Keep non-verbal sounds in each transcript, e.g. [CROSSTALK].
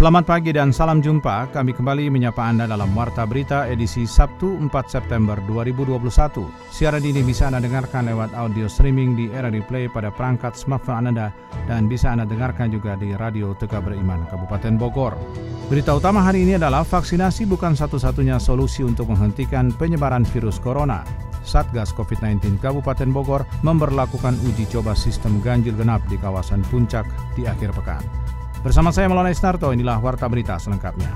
Selamat pagi dan salam jumpa. Kami kembali menyapa Anda dalam Warta Berita edisi Sabtu 4 September 2021. Siaran ini bisa Anda dengarkan lewat audio streaming di RRI Play pada perangkat smartphone Anda dan bisa Anda dengarkan juga di Radio Tegak Beriman Kabupaten Bogor. Berita utama hari ini adalah vaksinasi bukan satu-satunya solusi untuk menghentikan penyebaran virus corona. Satgas COVID-19 Kabupaten Bogor memperlakukan uji coba sistem ganjil genap di kawasan Puncak di akhir pekan. Bersama saya Maulana Isnarto, inilah Warta Berita selengkapnya.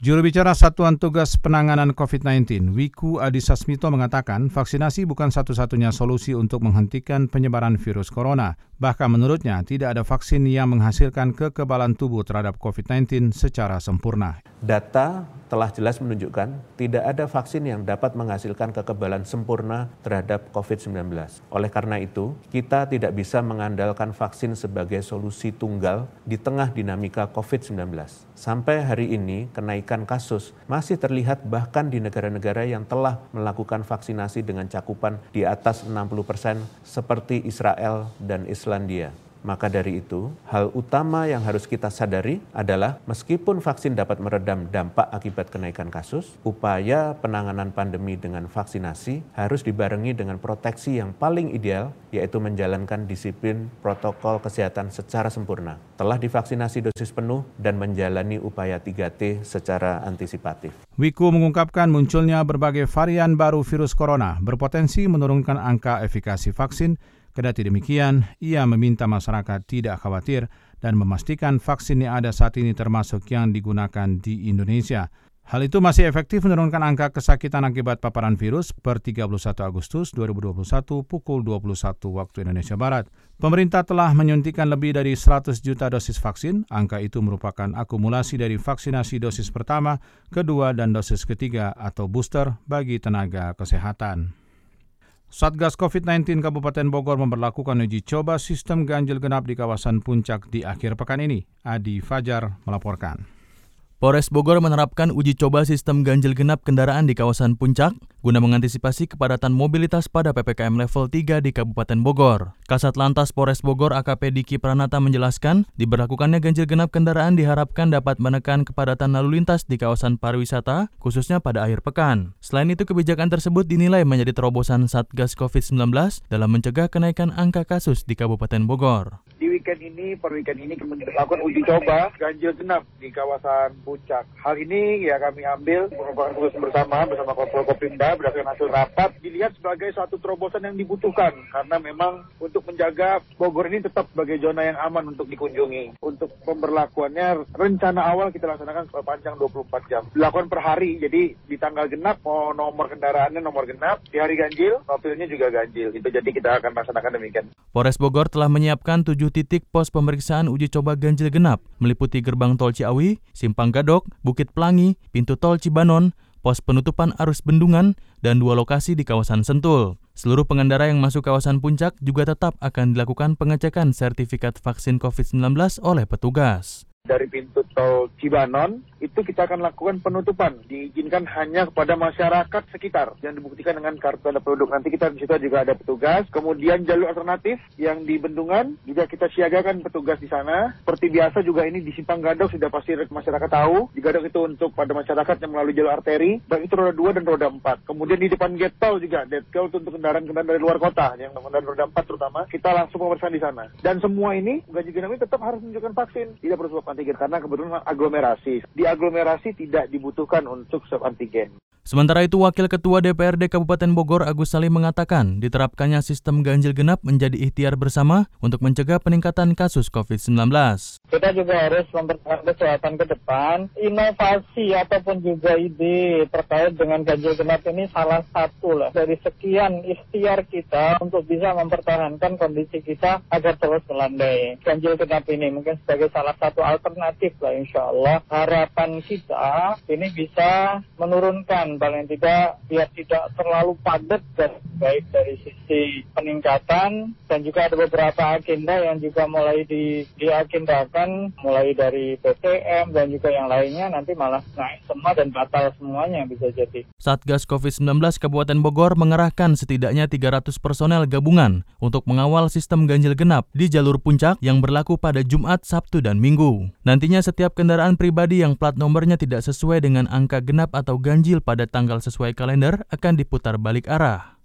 Juru bicara Satuan Tugas Penanganan COVID-19, Wiku Adhisa Smito mengatakan vaksinasi bukan satu-satunya solusi untuk menghentikan penyebaran virus corona. Bahkan menurutnya tidak ada vaksin yang menghasilkan kekebalan tubuh terhadap COVID-19 secara sempurna. Data telah jelas menunjukkan tidak ada vaksin yang dapat menghasilkan kekebalan sempurna terhadap COVID-19. Oleh karena itu, kita tidak bisa mengandalkan vaksin sebagai solusi tunggal di tengah dinamika COVID-19. Sampai hari ini, kenaikan kasus masih terlihat bahkan di negara-negara yang telah melakukan vaksinasi dengan cakupan di atas 60 persen seperti Israel dan Islandia. Maka dari itu, hal utama yang harus kita sadari adalah meskipun vaksin dapat meredam dampak akibat kenaikan kasus, upaya penanganan pandemi dengan vaksinasi harus dibarengi dengan proteksi yang paling ideal, yaitu menjalankan disiplin protokol kesehatan secara sempurna. Telah divaksinasi dosis penuh dan menjalani upaya 3T secara antisipatif. Wiku mengungkapkan munculnya berbagai varian baru virus corona berpotensi menurunkan angka efikasi vaksin Kedati demikian, ia meminta masyarakat tidak khawatir dan memastikan vaksin yang ada saat ini termasuk yang digunakan di Indonesia. Hal itu masih efektif menurunkan angka kesakitan akibat paparan virus per 31 Agustus 2021 pukul 21 waktu Indonesia Barat. Pemerintah telah menyuntikkan lebih dari 100 juta dosis vaksin. Angka itu merupakan akumulasi dari vaksinasi dosis pertama, kedua, dan dosis ketiga atau booster bagi tenaga kesehatan. Satgas COVID-19 Kabupaten Bogor memperlakukan uji coba sistem ganjil genap di kawasan puncak di akhir pekan ini. Adi Fajar melaporkan. Polres Bogor menerapkan uji coba sistem ganjil genap kendaraan di kawasan Puncak guna mengantisipasi kepadatan mobilitas pada PPKM level 3 di Kabupaten Bogor. Kasat Lantas Polres Bogor AKP Diki Pranata menjelaskan, diberlakukannya ganjil genap kendaraan diharapkan dapat menekan kepadatan lalu lintas di kawasan pariwisata, khususnya pada akhir pekan. Selain itu, kebijakan tersebut dinilai menjadi terobosan Satgas COVID-19 dalam mencegah kenaikan angka kasus di Kabupaten Bogor. Weekend ini, per weekend ini kami melakukan uji coba ganjil genap di kawasan puncak. Hal ini ya kami ambil merupakan tugas bersama bersama Kopimda berdasarkan hasil rapat dilihat sebagai suatu terobosan yang dibutuhkan karena memang untuk menjaga Bogor ini tetap sebagai zona yang aman untuk dikunjungi. Untuk pemberlakuannya rencana awal kita laksanakan panjang 24 jam. Dilakukan per hari jadi di tanggal genap mau nomor kendaraannya nomor genap, di hari ganjil mobilnya juga ganjil. Itu jadi kita akan laksanakan demikian. Polres Bogor telah menyiapkan tujuh titik pos pemeriksaan uji coba ganjil genap meliputi gerbang tol Ciawi, Simpang Gadok, Bukit Pelangi, pintu tol Cibanon, pos penutupan arus bendungan, dan dua lokasi di kawasan Sentul. Seluruh pengendara yang masuk kawasan puncak juga tetap akan dilakukan pengecekan sertifikat vaksin COVID-19 oleh petugas dari pintu tol Cibanon itu kita akan lakukan penutupan. Diizinkan hanya kepada masyarakat sekitar. Yang dibuktikan dengan kartu tanda penduduk. Nanti kita di situ juga ada petugas. Kemudian jalur alternatif yang di Bendungan juga kita siagakan petugas di sana. Seperti biasa juga ini di Simpang Gadok sudah pasti masyarakat tahu. Di Gadok itu untuk pada masyarakat yang melalui jalur arteri baik itu roda 2 dan roda 4 kemudian di depan gate tol juga gate tol untuk kendaraan-kendaraan dari luar kota yang kendaraan roda 4 terutama. Kita langsung pemeriksaan di sana. Dan semua ini gaji genap tetap harus menunjukkan vaksin. Tidak perlu antigen karena kebetulan aglomerasi. Di aglomerasi tidak dibutuhkan untuk swab antigen. Sementara itu, Wakil Ketua DPRD Kabupaten Bogor Agus Salim mengatakan diterapkannya sistem ganjil genap menjadi ikhtiar bersama untuk mencegah peningkatan kasus COVID-19. Kita juga harus mempertahankan kesehatan ke depan. Inovasi ataupun juga ide terkait dengan ganjil genap ini salah satu lah dari sekian ikhtiar kita untuk bisa mempertahankan kondisi kita agar terus melandai. Ganjil genap ini mungkin sebagai salah satu alternatif lah insya Allah. Harapan kita ini bisa menurunkan paling tidak biar tidak terlalu padat dan baik dari sisi peningkatan dan juga ada beberapa agenda yang juga mulai di, diagendakan mulai dari PTM dan juga yang lainnya nanti malah naik semua dan batal semuanya bisa jadi. Satgas COVID-19 Kabupaten Bogor mengerahkan setidaknya 300 personel gabungan untuk mengawal sistem ganjil genap di jalur puncak yang berlaku pada Jumat, Sabtu, dan Minggu. Nantinya setiap kendaraan pribadi yang plat nomornya tidak sesuai dengan angka genap atau ganjil pada tanggal sesuai kalender akan diputar balik arah.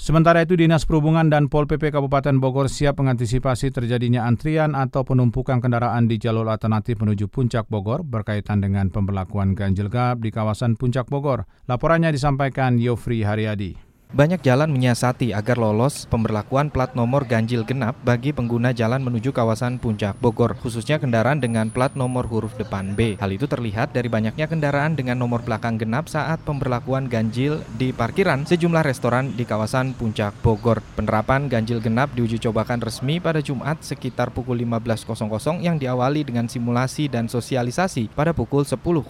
Sementara itu, Dinas Perhubungan dan Pol PP Kabupaten Bogor siap mengantisipasi terjadinya antrian atau penumpukan kendaraan di jalur alternatif menuju Puncak Bogor berkaitan dengan pemberlakuan ganjil genap di kawasan Puncak Bogor. Laporannya disampaikan Yofri Haryadi. Banyak jalan menyiasati agar lolos pemberlakuan plat nomor ganjil genap bagi pengguna jalan menuju kawasan Puncak Bogor, khususnya kendaraan dengan plat nomor huruf depan B. Hal itu terlihat dari banyaknya kendaraan dengan nomor belakang genap saat pemberlakuan ganjil di parkiran sejumlah restoran di kawasan Puncak Bogor. Penerapan ganjil genap diuji cobakan resmi pada Jumat sekitar pukul 15.00 yang diawali dengan simulasi dan sosialisasi pada pukul 10.00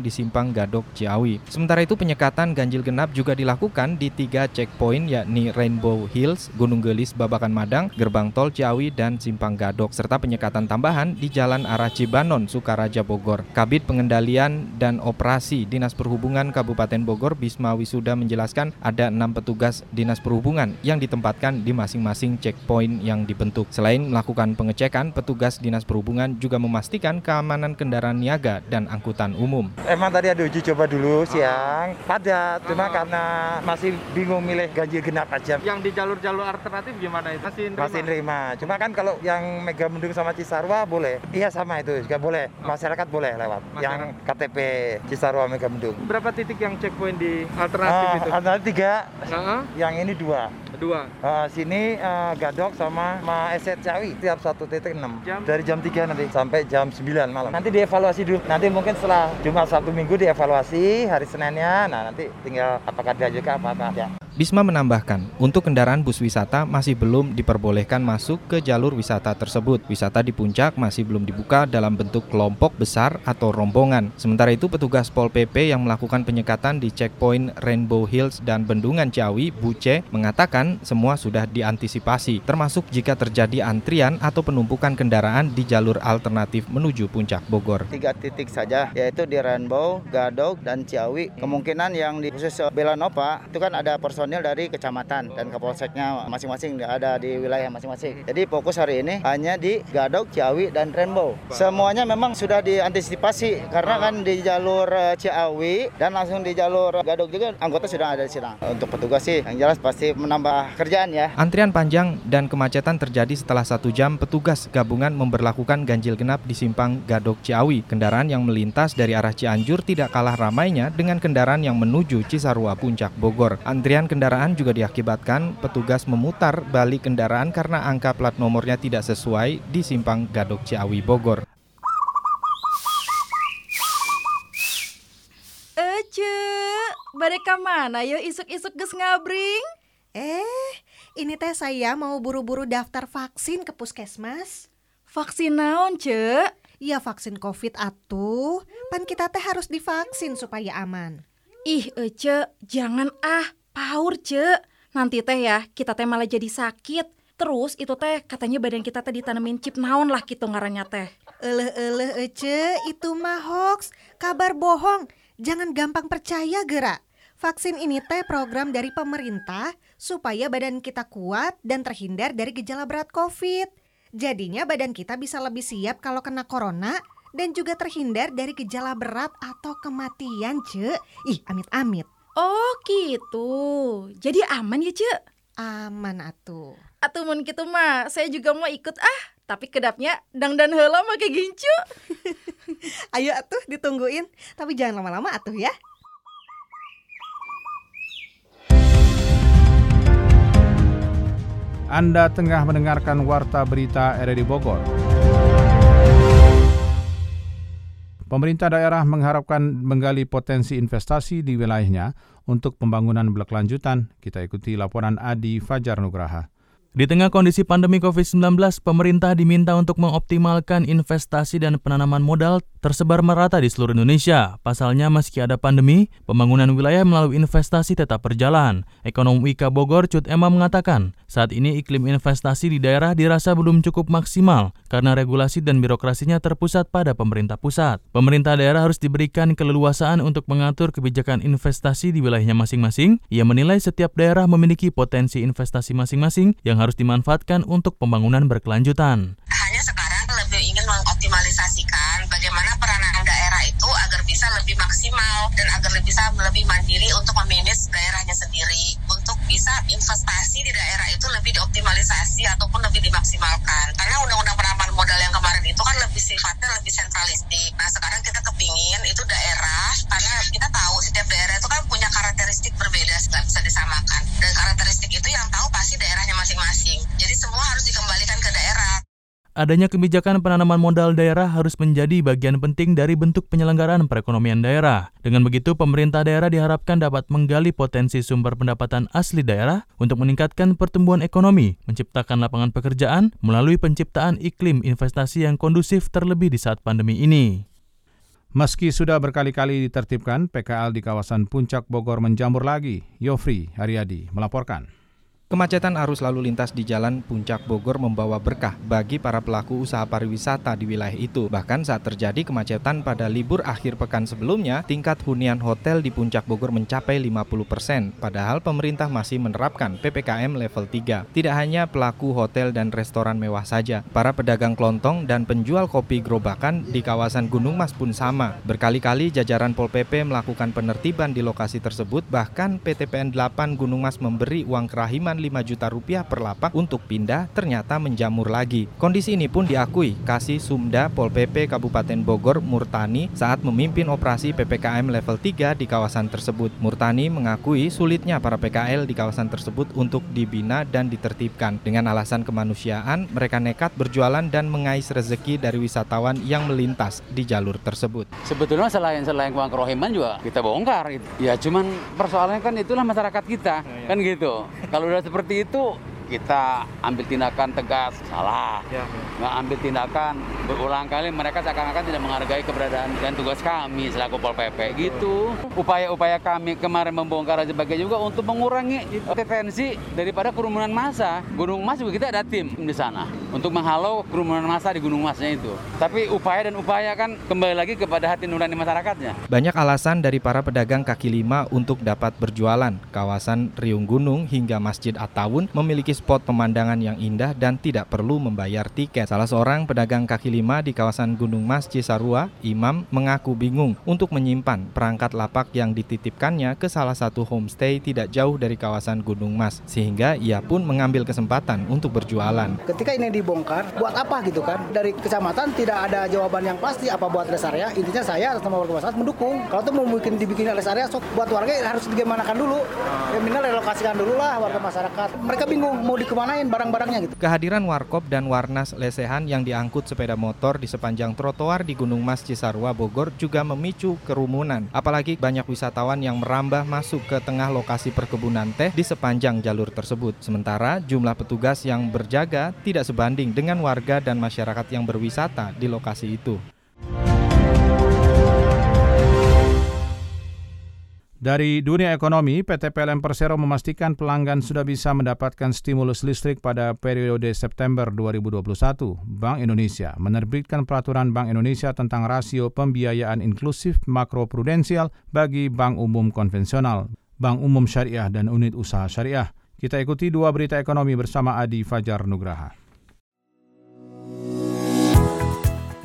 di Simpang Gadok Ciawi. Sementara itu penyekatan ganjil genap juga dilakukan di tiga tiga checkpoint yakni Rainbow Hills, Gunung Gelis, Babakan Madang, Gerbang Tol Ciawi, dan Simpang Gadok, serta penyekatan tambahan di Jalan Arah Cibanon, Sukaraja, Bogor. Kabit Pengendalian dan Operasi Dinas Perhubungan Kabupaten Bogor, Bisma Wisuda menjelaskan ada enam petugas Dinas Perhubungan yang ditempatkan di masing-masing checkpoint yang dibentuk. Selain melakukan pengecekan, petugas Dinas Perhubungan juga memastikan keamanan kendaraan niaga dan angkutan umum. Emang tadi ada uji coba dulu siang, padat, cuma karena masih bingung bingung milih ganjil genap aja. Yang di jalur-jalur alternatif gimana itu? Masih nerima? Masih nerima. Cuma kan kalau yang Mega Mendung sama Cisarua boleh. Iya sama itu juga boleh. Masyarakat boleh lewat. Masyarakat. Yang KTP Cisarua Mega Mendung. Berapa titik yang checkpoint di alternatif uh, itu? Alternatif tiga. Uh -huh. Yang ini dua. Dua. Uh, sini uh, Gadok sama Ma Eset Cawi tiap satu titik enam. Dari jam 3 nanti sampai jam 9 malam. Nanti dievaluasi dulu. Nanti mungkin setelah Jumat Sabtu Minggu dievaluasi hari Seninnya. Nah nanti tinggal apakah diajukan apa apa ya. Bisma menambahkan, untuk kendaraan bus wisata masih belum diperbolehkan masuk ke jalur wisata tersebut. Wisata di puncak masih belum dibuka dalam bentuk kelompok besar atau rombongan. Sementara itu, petugas Pol PP yang melakukan penyekatan di checkpoint Rainbow Hills dan Bendungan Ciawi, Buce, mengatakan semua sudah diantisipasi, termasuk jika terjadi antrian atau penumpukan kendaraan di jalur alternatif menuju puncak Bogor. Tiga titik saja, yaitu di Rainbow, Gadok, dan Ciawi. Kemungkinan yang di khusus Belanova itu kan ada personil personil dari kecamatan dan kapolseknya masing-masing ada di wilayah masing-masing. Jadi fokus hari ini hanya di Gadok, Ciawi, dan Rainbow. Semuanya memang sudah diantisipasi karena kan di jalur eh, Ciawi dan langsung di jalur Gadok juga anggota sudah ada di sini. Untuk petugas sih yang jelas pasti menambah kerjaan ya. Antrian panjang dan kemacetan terjadi setelah satu jam petugas gabungan memberlakukan ganjil genap di simpang Gadok Ciawi. Kendaraan yang melintas dari arah Cianjur tidak kalah ramainya dengan kendaraan yang menuju Cisarua Puncak Bogor. Antrian kendaraan juga diakibatkan petugas memutar balik kendaraan karena angka plat nomornya tidak sesuai di simpang Gadok Ciawi Bogor. Ece, mereka mana yo isuk-isuk ges ngabring? Eh, ini teh saya mau buru-buru daftar vaksin ke puskesmas. Vaksin naon, Ce? Ya vaksin covid atuh. Pan kita teh harus divaksin supaya aman. Ih, Ece, jangan ah. Paur, Ce. Nanti teh ya, kita teh malah jadi sakit. Terus itu teh katanya badan kita teh ditanemin chip naon lah gitu ngarannya teh. Eleh-eleh ece, itu mah hoax, kabar bohong. Jangan gampang percaya gerak. Vaksin ini teh program dari pemerintah supaya badan kita kuat dan terhindar dari gejala berat COVID. Jadinya badan kita bisa lebih siap kalau kena corona dan juga terhindar dari gejala berat atau kematian, Ce. Ih, amit-amit. Oh gitu. Jadi aman ya, Cek? Aman atuh. Atuh mun gitu mah, saya juga mau ikut ah. Tapi kedapnya dang dan heula make gincu. [LAUGHS] Ayo atuh ditungguin, tapi jangan lama-lama atuh ya. Anda tengah mendengarkan Warta Berita RRI Bogor. Pemerintah daerah mengharapkan menggali potensi investasi di wilayahnya untuk pembangunan berkelanjutan. Kita ikuti laporan Adi Fajar Nugraha. Di tengah kondisi pandemi COVID-19, pemerintah diminta untuk mengoptimalkan investasi dan penanaman modal tersebar merata di seluruh Indonesia. Pasalnya, meski ada pandemi, pembangunan wilayah melalui investasi tetap berjalan. Ekonom IKA Bogor, Cut Emma mengatakan, saat ini iklim investasi di daerah dirasa belum cukup maksimal karena regulasi dan birokrasinya terpusat pada pemerintah pusat. Pemerintah daerah harus diberikan keleluasaan untuk mengatur kebijakan investasi di wilayahnya masing-masing. Ia menilai setiap daerah memiliki potensi investasi masing-masing yang harus harus dimanfaatkan untuk pembangunan berkelanjutan. Hanya sekarang lebih ingin mengoptimalisasikan bagaimana peranan daerah itu agar bisa lebih maksimal dan agar bisa lebih mandiri untuk memanage daerahnya sendiri untuk bisa investasi di daerah itu lebih dioptimalisasi ataupun lebih dimaksimalkan karena undang-undang modal yang kemarin itu kan lebih sifatnya lebih sentralistik. Nah sekarang kita kepingin itu daerah karena kita tahu setiap daerah itu kan punya karakteristik berbeda nggak bisa disamakan. Dan karakteristik itu yang tahu pasti daerahnya masing-masing. Jadi semua harus dikembalikan ke daerah Adanya kebijakan penanaman modal daerah harus menjadi bagian penting dari bentuk penyelenggaraan perekonomian daerah. Dengan begitu, pemerintah daerah diharapkan dapat menggali potensi sumber pendapatan asli daerah untuk meningkatkan pertumbuhan ekonomi, menciptakan lapangan pekerjaan melalui penciptaan iklim investasi yang kondusif terlebih di saat pandemi ini. Meski sudah berkali-kali ditertibkan, PKL di kawasan Puncak Bogor menjamur lagi. Yofri Haryadi melaporkan. Kemacetan arus lalu lintas di Jalan Puncak Bogor membawa berkah bagi para pelaku usaha pariwisata di wilayah itu. Bahkan saat terjadi kemacetan pada libur akhir pekan sebelumnya, tingkat hunian hotel di Puncak Bogor mencapai 50 persen. Padahal pemerintah masih menerapkan PPKM level 3. Tidak hanya pelaku hotel dan restoran mewah saja, para pedagang kelontong dan penjual kopi gerobakan di kawasan Gunung Mas pun sama. Berkali-kali jajaran Pol PP melakukan penertiban di lokasi tersebut, bahkan PTPN 8 Gunung Mas memberi uang kerahiman 5 juta rupiah per lapak untuk pindah ternyata menjamur lagi. Kondisi ini pun diakui Kasih Sumda Pol PP Kabupaten Bogor Murtani saat memimpin operasi PPKM level 3 di kawasan tersebut. Murtani mengakui sulitnya para PKL di kawasan tersebut untuk dibina dan ditertibkan. Dengan alasan kemanusiaan, mereka nekat berjualan dan mengais rezeki dari wisatawan yang melintas di jalur tersebut. Sebetulnya selain selain uang kerohiman juga kita bongkar. Ya cuman persoalannya kan itulah masyarakat kita, ya, ya. kan gitu. Kalau udah seperti itu kita ambil tindakan tegas. Salah. Ya, ya. nggak ambil tindakan berulang kali mereka seakan-akan tidak menghargai keberadaan dan tugas kami selaku Pol PP gitu. Upaya-upaya kami kemarin membongkar aja sebagai juga untuk mengurangi potensi daripada kerumunan massa. Gunung Mas juga kita ada tim di sana untuk menghalau kerumunan massa di Gunung Masnya itu. Tapi upaya dan upaya kan kembali lagi kepada hati nurani masyarakatnya. Banyak alasan dari para pedagang kaki lima untuk dapat berjualan. Kawasan Riung Gunung hingga Masjid Attawun memiliki spot pemandangan yang indah dan tidak perlu membayar tiket. Salah seorang pedagang kaki lima di kawasan Gunung Mas Cisarua, Imam, mengaku bingung untuk menyimpan perangkat lapak yang dititipkannya ke salah satu homestay tidak jauh dari kawasan Gunung Mas, sehingga ia pun mengambil kesempatan untuk berjualan. Ketika ini dibongkar, buat apa gitu kan? Dari kecamatan tidak ada jawaban yang pasti apa buat rest area. Intinya saya sama warga masyarakat mendukung. Kalau itu mau bikin dibikin rest area, sok buat warga harus digimanakan dulu. Ya minimal relokasikan dulu lah warga masyarakat. Mereka bingung mau dikemanain barang-barangnya gitu. Kehadiran Warkop dan Warnas Lesehan yang diangkut sepeda motor di sepanjang trotoar di Gunung Mas Cisarua Bogor juga memicu kerumunan. Apalagi banyak wisatawan yang merambah masuk ke tengah lokasi perkebunan teh di sepanjang jalur tersebut. Sementara jumlah petugas yang berjaga tidak sebanding dengan warga dan masyarakat yang berwisata di lokasi itu. Dari dunia ekonomi, PT PLN Persero memastikan pelanggan sudah bisa mendapatkan stimulus listrik pada periode September 2021. Bank Indonesia menerbitkan peraturan Bank Indonesia tentang rasio pembiayaan inklusif makroprudensial bagi bank umum konvensional, bank umum syariah dan unit usaha syariah. Kita ikuti dua berita ekonomi bersama Adi Fajar Nugraha.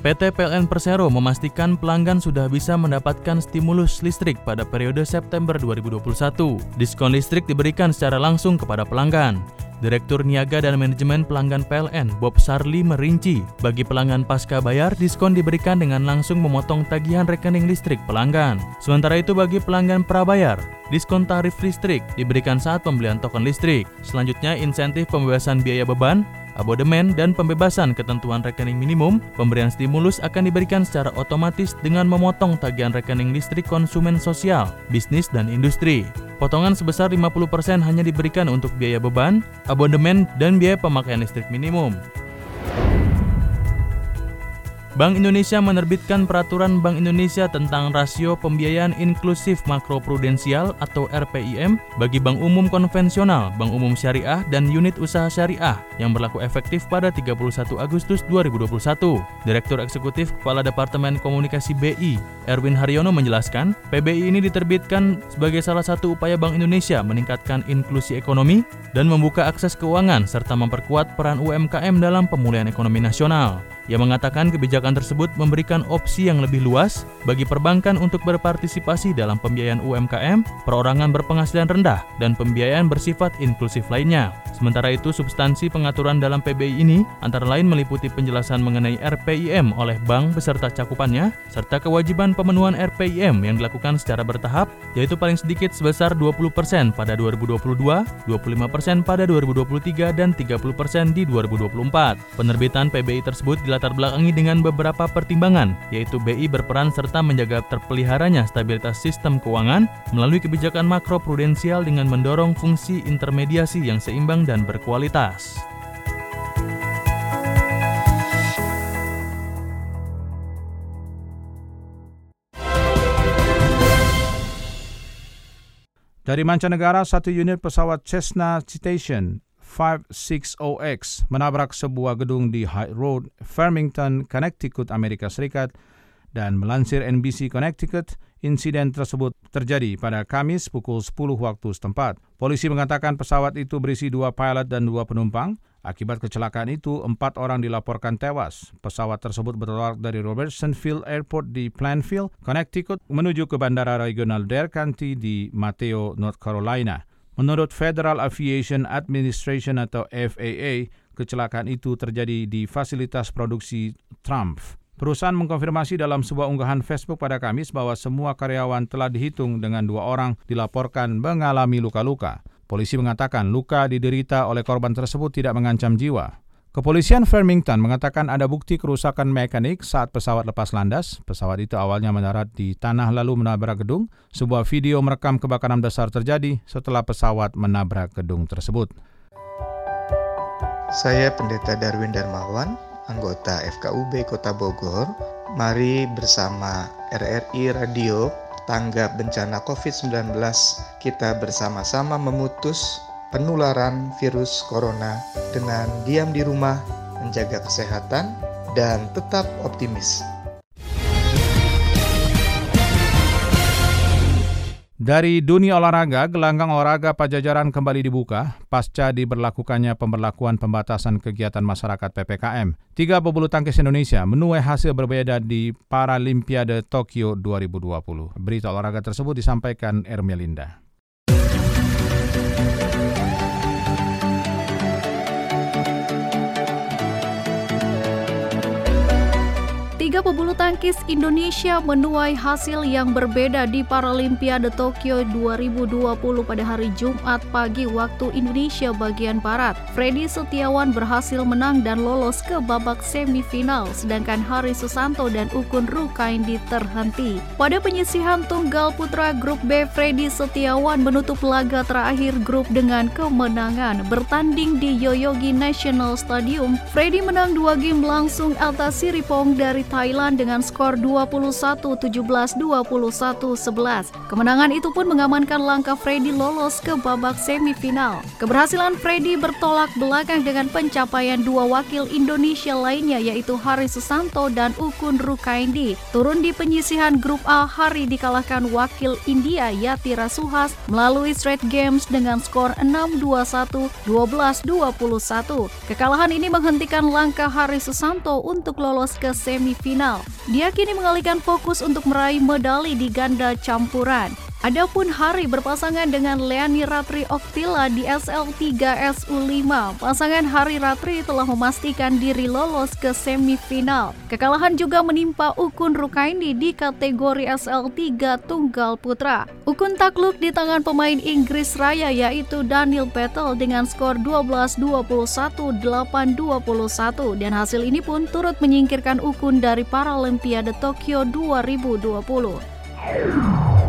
PT PLN Persero memastikan pelanggan sudah bisa mendapatkan stimulus listrik pada periode September 2021. Diskon listrik diberikan secara langsung kepada pelanggan. Direktur Niaga dan Manajemen Pelanggan PLN, Bob Sarli merinci, bagi pelanggan pasca bayar, diskon diberikan dengan langsung memotong tagihan rekening listrik pelanggan. Sementara itu bagi pelanggan prabayar, diskon tarif listrik diberikan saat pembelian token listrik. Selanjutnya, insentif pembebasan biaya beban abodemen, dan pembebasan ketentuan rekening minimum, pemberian stimulus akan diberikan secara otomatis dengan memotong tagihan rekening listrik konsumen sosial, bisnis, dan industri. Potongan sebesar 50% hanya diberikan untuk biaya beban, abonemen, dan biaya pemakaian listrik minimum. Bank Indonesia menerbitkan peraturan Bank Indonesia tentang rasio pembiayaan inklusif makroprudensial atau RPIM bagi bank umum konvensional, bank umum syariah, dan unit usaha syariah yang berlaku efektif pada 31 Agustus 2021. Direktur Eksekutif Kepala Departemen Komunikasi BI, Erwin Haryono menjelaskan, PBI ini diterbitkan sebagai salah satu upaya Bank Indonesia meningkatkan inklusi ekonomi dan membuka akses keuangan serta memperkuat peran UMKM dalam pemulihan ekonomi nasional. Ia mengatakan kebijakan tersebut memberikan opsi yang lebih luas bagi perbankan untuk berpartisipasi dalam pembiayaan UMKM, perorangan berpenghasilan rendah, dan pembiayaan bersifat inklusif lainnya. Sementara itu, substansi pengaturan dalam PBI ini antara lain meliputi penjelasan mengenai RPIM oleh bank beserta cakupannya, serta kewajiban pemenuhan RPIM yang dilakukan secara bertahap, yaitu paling sedikit sebesar 20% pada 2022, 25% pada 2023, dan 30% di 2024. Penerbitan PBI tersebut dilatar belakangi dengan beberapa pertimbangan, yaitu BI berperan serta menjaga terpeliharanya stabilitas sistem keuangan melalui kebijakan makroprudensial dengan mendorong fungsi intermediasi yang seimbang dan berkualitas. Dari mancanegara, satu unit pesawat Cessna Citation 560X menabrak sebuah gedung di High Road, Farmington, Connecticut, Amerika Serikat, dan melansir NBC Connecticut, insiden tersebut terjadi pada Kamis pukul 10 waktu setempat. Polisi mengatakan pesawat itu berisi dua pilot dan dua penumpang. Akibat kecelakaan itu, empat orang dilaporkan tewas. Pesawat tersebut bertolak dari Robertson Field Airport di Plainfield, Connecticut, menuju ke Bandara Regional Dare County di Mateo, North Carolina. Menurut Federal Aviation Administration atau FAA, kecelakaan itu terjadi di fasilitas produksi Trump. Perusahaan mengkonfirmasi dalam sebuah unggahan Facebook pada Kamis bahwa semua karyawan telah dihitung dengan dua orang dilaporkan mengalami luka-luka. Polisi mengatakan luka diderita oleh korban tersebut tidak mengancam jiwa. Kepolisian Farmington mengatakan ada bukti kerusakan mekanik saat pesawat lepas landas. Pesawat itu awalnya mendarat di tanah lalu menabrak gedung. Sebuah video merekam kebakaran besar terjadi setelah pesawat menabrak gedung tersebut. Saya Pendeta Darwin Darmawan, anggota FKUB Kota Bogor, mari bersama RRI Radio tanggap bencana COVID-19 kita bersama-sama memutus penularan virus corona dengan diam di rumah, menjaga kesehatan, dan tetap optimis. Dari dunia olahraga, gelanggang olahraga Pajajaran kembali dibuka pasca diberlakukannya pemberlakuan pembatasan kegiatan masyarakat PPKM. Tiga pebulu tangkis Indonesia menuai hasil berbeda di Paralimpiade Tokyo 2020. Berita olahraga tersebut disampaikan Ermelinda. Tiga pebulu tangkis Indonesia menuai hasil yang berbeda di Paralimpiade Tokyo 2020 pada hari Jumat pagi waktu Indonesia bagian Barat. Freddy Setiawan berhasil menang dan lolos ke babak semifinal, sedangkan Hari Susanto dan Ukun Rukaindi terhenti. Pada penyisihan tunggal putra grup B, Freddy Setiawan menutup laga terakhir grup dengan kemenangan. Bertanding di Yoyogi National Stadium, Freddy menang dua game langsung atas Siripong dari Thailand dengan skor 21-17, 21-11. Kemenangan itu pun mengamankan langkah Freddy lolos ke babak semifinal. Keberhasilan Freddy bertolak belakang dengan pencapaian dua wakil Indonesia lainnya yaitu Hari Susanto dan Ukun Rukaindi. Turun di penyisihan grup A, Hari dikalahkan wakil India Yatira Suhas melalui straight games dengan skor 6-21, 12-21. Kekalahan ini menghentikan langkah Hari Susanto untuk lolos ke semifinal final. Dia kini mengalihkan fokus untuk meraih medali di ganda campuran. Adapun Hari berpasangan dengan Leani Ratri Oktila di SL3 SU5. Pasangan Hari Ratri telah memastikan diri lolos ke semifinal. Kekalahan juga menimpa Ukun Rukaini di kategori SL3 Tunggal Putra. Ukun takluk di tangan pemain Inggris Raya yaitu Daniel Petel dengan skor 12-21, 8-21 dan hasil ini pun turut menyingkirkan Ukun dari Paralimpiade Tokyo 2020.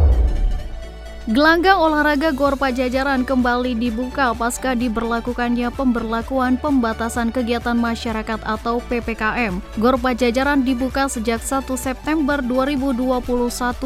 Gelanggang olahraga Gor Pajajaran kembali dibuka pasca diberlakukannya pemberlakuan pembatasan kegiatan masyarakat atau PPKM. Gor Pajajaran dibuka sejak 1 September 2021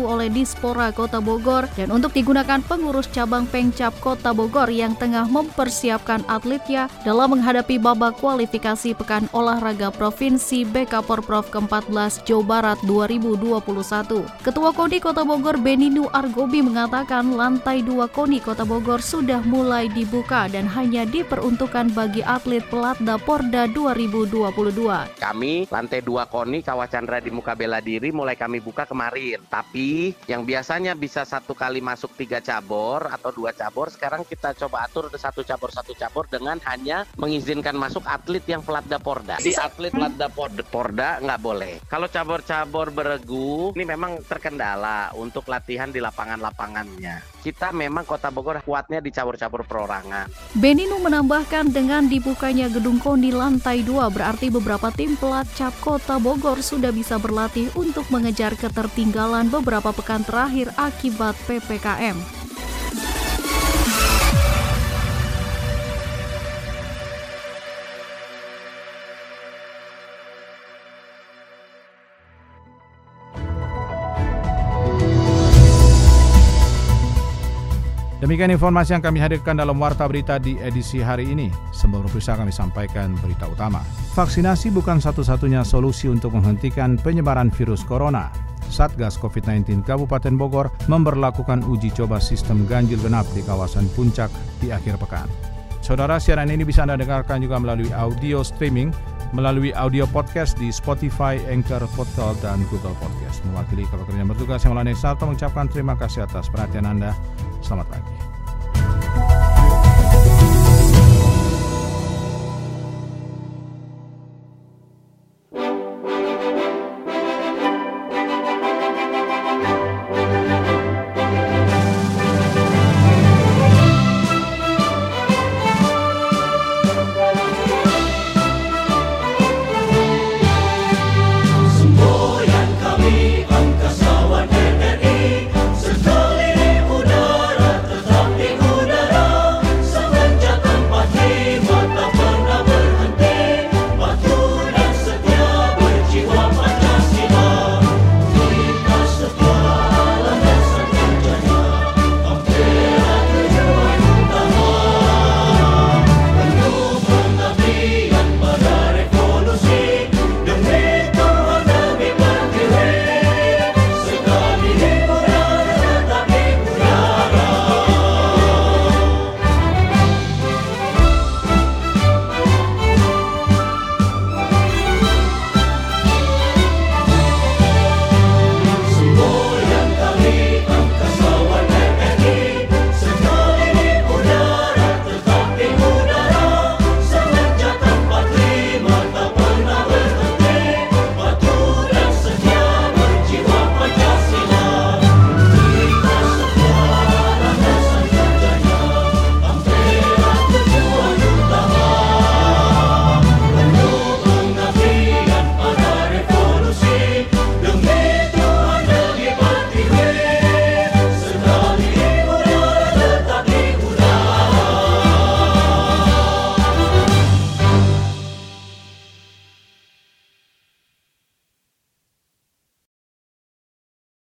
oleh Dispora Kota Bogor dan untuk digunakan pengurus cabang Pengcap Kota Bogor yang tengah mempersiapkan atletnya dalam menghadapi babak kualifikasi Pekan Olahraga Provinsi BK Porprov ke-14 Jawa Barat 2021. Ketua Kodi Kota Bogor Beninu Argobi mengatakan lantai 2 KONI Kota Bogor sudah mulai dibuka dan hanya diperuntukkan bagi atlet Pelatda Porda 2022. Kami lantai 2 KONI Kawah Chandra di Muka Bela Diri mulai kami buka kemarin. Tapi yang biasanya bisa satu kali masuk tiga cabur atau dua cabur, sekarang kita coba atur satu cabur satu cabur dengan hanya mengizinkan masuk atlet yang Pelatda Porda. Di atlet Pelatda Porda, Porda nggak boleh. Kalau cabur-cabur beregu, ini memang terkendala untuk latihan di lapangan-lapangannya kita memang Kota Bogor kuatnya di cabur-cabur perorangan. Beninu menambahkan dengan dibukanya gedung KONI lantai 2 berarti beberapa tim pelacak Kota Bogor sudah bisa berlatih untuk mengejar ketertinggalan beberapa pekan terakhir akibat PPKM. Demikian informasi yang kami hadirkan dalam Warta Berita di edisi hari ini. Sebelum berpisah kami sampaikan berita utama. Vaksinasi bukan satu-satunya solusi untuk menghentikan penyebaran virus corona. Satgas COVID-19 Kabupaten Bogor memberlakukan uji coba sistem ganjil genap di kawasan Puncak di akhir pekan. Saudara, siaran ini bisa Anda dengarkan juga melalui audio streaming, melalui audio podcast di Spotify, Anchor, Portal, dan Google Podcast. Mewakili kepekerjaan bertugas yang melayani Salto mengucapkan terima kasih atas perhatian Anda. Selamat pagi.